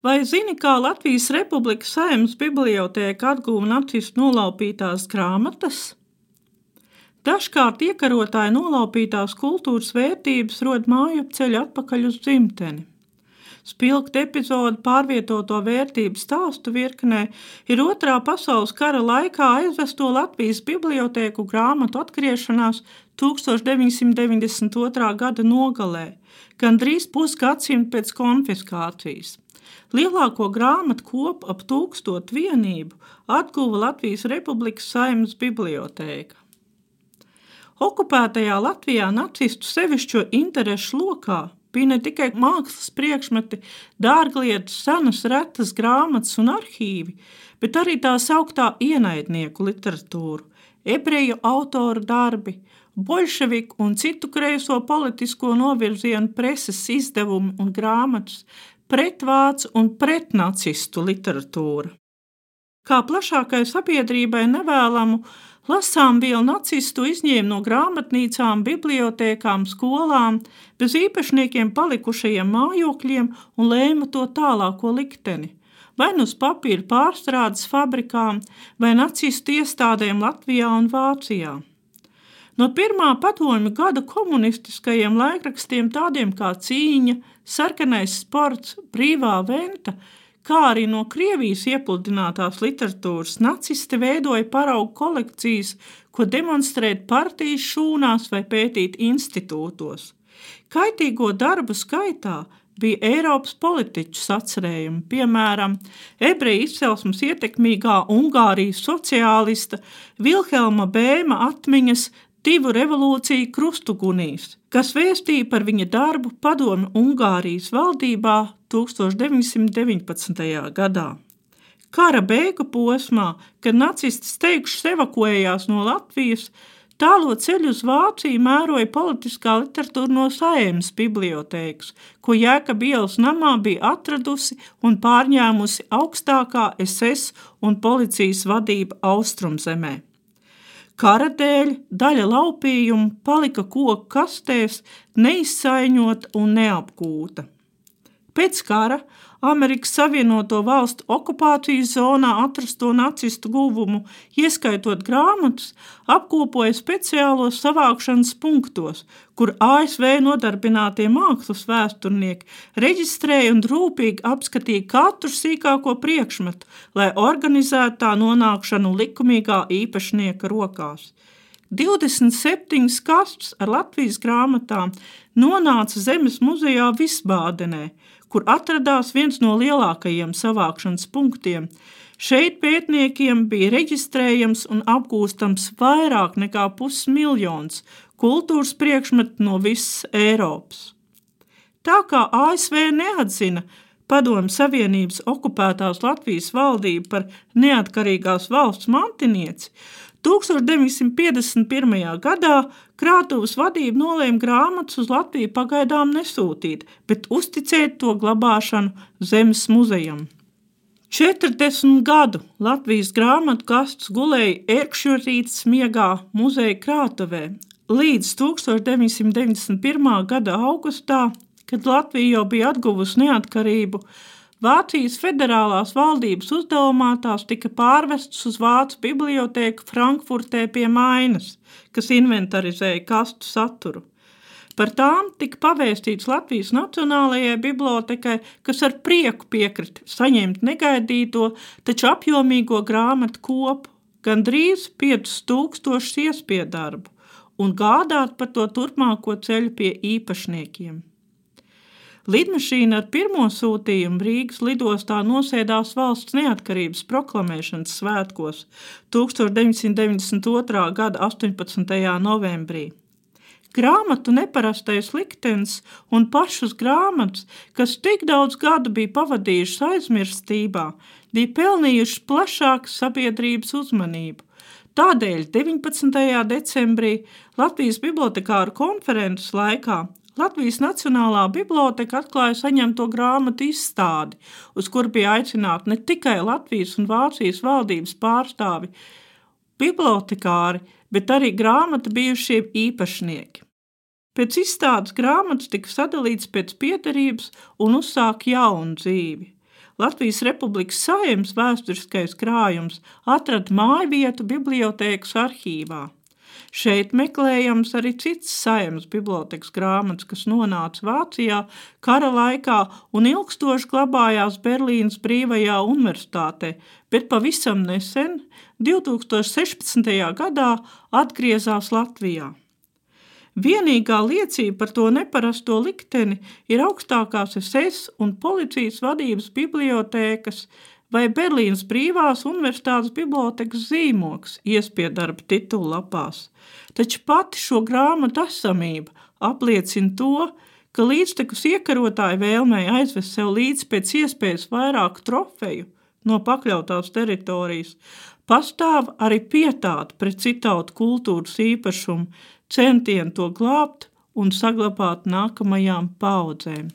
Vai zini, kā Latvijas Republikas Saimnes bibliotēka atguva nacistu nolaupītās grāmatas? Dažkārt iekarotāji nolaupītās kultūras vērtības rod māju ceļu atpakaļ uz dzimteni. Spilgta epizode pārvietoto vērtību stāstu virknē ir Otrā pasaules kara laikā aizvesto Latvijas bibliotēku grāmatu atgriešanās 1992. gada nogalē, gandrīz pusgadsimtu pēc konfiskācijas. Lielāko grāmatu kopu ap tūkstotu vienību atguva Latvijas Republikas Saimnes bibliotēka. Okupētajā Latvijā nacistu sevišķo interešu lokā bija ne tikai mākslas priekšmeti, dārglietas, senas, retas grāmatas un arhīvi, bet arī tā sauktā ienaidnieku literatūra, ebreju autoru darbi, bolševiku un citu kreiso politisko novirzienu preses izdevumi un grāmatas, pretvācu un pretnacistu literatūra. Kā plašākai sabiedrībai nevēlamu, lasām vielu nacistu izņēma no grāmatnīcām, bibliotēkām, skolām, bez īpašniekiem palikušajiem mājokļiem un lēma to tālāko likteni. Vai nu uz papīra pārstrādes fabrikām, vai nacistu iestādēm Latvijā un Vācijā. No pirmā padomju gada komunistiskajiem laikrakstiem, tādiem kā Cīņa, Sarkanais sports, Brīvā venta, kā arī no Krievijas iepludinātās literatūras, nacisti veidoja paraugu kolekcijas, ko demonstrēt partijas šūnās vai pētīt institūtos. Kaitīgo darbu skaitā bija Eiropas politiķu sacerējumi, piemēram, ebreju izcelsmes ietekmīgā Ungārijas sociālista Vilhelma Bēma atmiņas divu revolūciju krustugunīs, kas vēstīja par viņa darbu padomu Ungārijas valdībā 1919. gadā. Kara beigu posmā, kad nacisti steigšus evakuējās no Latvijas, tālo ceļu uz Vāciju mēroja politiskā literatūra no Saēmas bibliotēkas, ko Jēkab ielas namā bija atradusi un pārņēmusi augstākā SS un policijas vadība Austrumzemē. Kara dēļ daļa laupījumu palika koku kastēs, neizsaiņota un neapgūta. Pēc kara Amerikas Savienoto Valstu okupācijas zonā atrasto nacistu guvumu, ieskaitot grāmatas, apkopoja speciālos savākšanas punktos, kur ASV nodarbinātie mākslas vēsturnieki reģistrēja un rūpīgi apskatīja katru sīkāko priekšmetu, lai organizētu tā nonākšanu likumīgā īpašnieka rokās. 27 kastes ar Latvijas grāmatām nonāca Zemes muzejā Visbādenē, kur atradās viens no lielākajiem savākšanas punktiem. Šeit pētniekiem bija reģistrējams un apgūstams vairāk nekā pusmiljons kultūras priekšmetu no visas Eiropas. Tā kā ASV neatzina Padomju Savienības okupētās Latvijas valdību par neatkarīgās valsts mantinieci, 1951. gadā krātuves vadība nolēma grāmatas uz Latviju pagaidām nesūtīt, bet uzticēt to glabāšanu Zemes muzejam. 40 gadu Latvijas grāmatu kastes gulēja Erkšķurītas miegā muzeja krātuvē, līdz 1991. gada augustā, kad Latvija jau bija atguvusi neatkarību, Vācijas federālās valdības uzdevumā tās tika pārvestas uz Vācu bibliotēku Frankfurtē pie Mainas, kas inventarizēja kastu saturu. Par tām tika pavēstīts Latvijas Nacionālajai bibliotekai, kas ar prieku piekrita saņemt negaidīto, taču apjomīgo grāmatu kopu, gandrīz 5000 iespiedarbu, un gādāt par to turpmāko ceļu pie īpašniekiem. Lidmašīna ar pirmo sūtījumu Rīgas lidostā nosēdās valsts neatkarības proklamēšanas svētkos 1992. gada 18. novembrī. Grāmatu neparastais liktenis un pašas grāmatas, kas tik daudz gadu bija pavadījušas aizmirstībā, bija pelnījušas plašāku sabiedrības uzmanību. Tādēļ 19. decembrī Latvijas bibliotekāru konferences laikā Latvijas Nacionālā biblioteka atklāja saņemto grāmatu izstādi, uz kur bija aicināti ne tikai Latvijas un Vācijas valdības pārstāvi, bibliotekāri, bet arī grāmata bijušie īpašnieki. Pēc izstādes grāmatas tika sadalīts pēc piedarības un uzsāka jaunu dzīvi. Latvijas Republikas Saimnes vēsturiskais krājums atrada māju vietu bibliotēkas arhīvā. Šeit meklējams arī cits saimnes bibliotekas grāmatas, kas nonāca Vācijā kara laikā un ilgstoši glabājās Berlīnas Brīvajā universitātē, bet pavisam nesen, 2016. gadā, atgriezās Latvijā. Vienīgā liecība par to neparasto likteni ir augstākās SS un policijas vadības bibliotēkas vai Berlīnas Brīvās Universitātes bibliotekas zīmoks iespiedarba titulu lapās. Taču pati šo grāmatu esamība apliecina to, ka līdztekus iekarotāju vēlmei aizvest sev līdzi pēc iespējas vairāk trofeju no pakļautās teritorijas, pastāv arī pietāta pret citātu kultūras īpašumu, centienu to glābt un saglabāt nākamajām paudzēm.